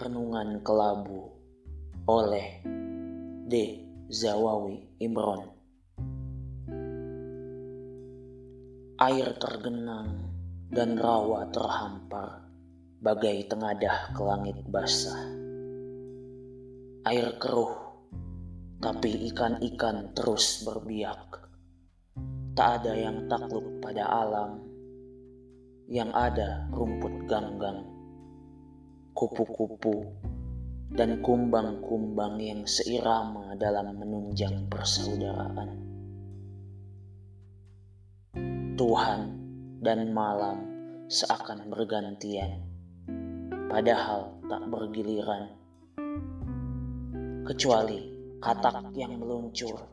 Renungan Kelabu oleh D. Zawawi Imron Air tergenang dan rawa terhampar bagai tengadah ke langit basah. Air keruh, tapi ikan-ikan terus berbiak. Tak ada yang takluk pada alam, yang ada rumput ganggang kupu-kupu, dan kumbang-kumbang yang seirama dalam menunjang persaudaraan. Tuhan dan malam seakan bergantian, padahal tak bergiliran. Kecuali katak yang meluncur,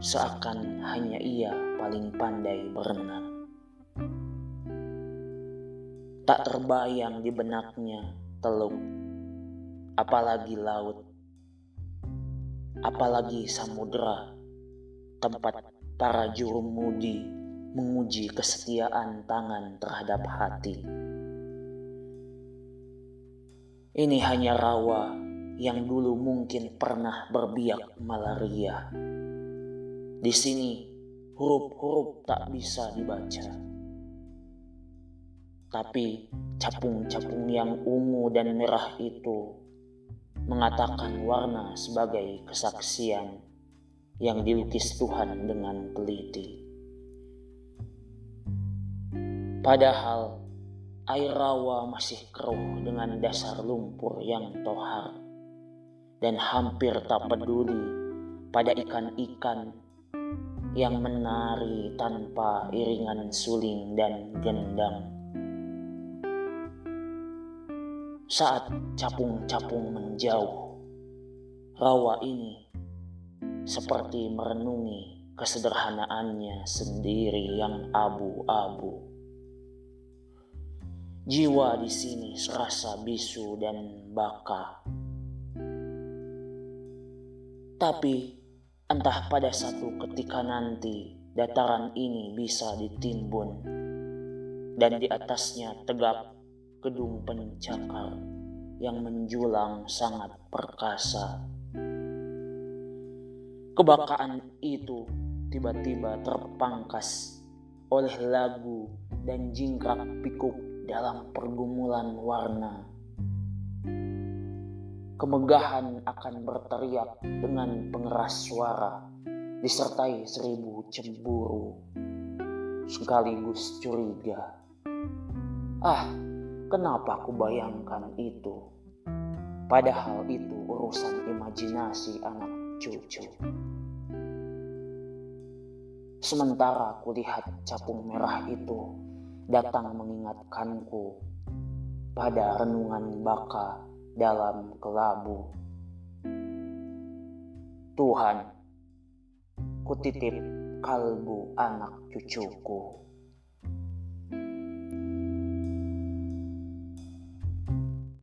seakan hanya ia paling pandai berenang. Tak terbayang di benaknya teluk, apalagi laut, apalagi samudera, tempat para juru mudi menguji kesetiaan tangan terhadap hati. Ini hanya rawa yang dulu mungkin pernah berbiak malaria. Di sini huruf-huruf tak bisa dibaca tapi capung-capung yang ungu dan merah itu mengatakan warna sebagai kesaksian yang dilukis Tuhan dengan teliti. Padahal air rawa masih keruh dengan dasar lumpur yang tohar dan hampir tak peduli pada ikan-ikan yang menari tanpa iringan suling dan gendang. Saat capung-capung menjauh, rawa ini seperti merenungi kesederhanaannya sendiri yang abu-abu. Jiwa di sini serasa bisu dan baka. Tapi entah pada satu ketika nanti dataran ini bisa ditimbun dan di atasnya tegak gedung pencakar yang menjulang sangat perkasa. Kebakaan itu tiba-tiba terpangkas oleh lagu dan jingkrak pikuk dalam pergumulan warna. Kemegahan akan berteriak dengan pengeras suara disertai seribu cemburu sekaligus curiga. Ah, Kenapa aku bayangkan itu? Padahal itu urusan imajinasi anak cucu. Sementara kulihat capung merah itu datang mengingatkanku pada renungan baka dalam kelabu. Tuhan, kutitip kalbu anak cucuku.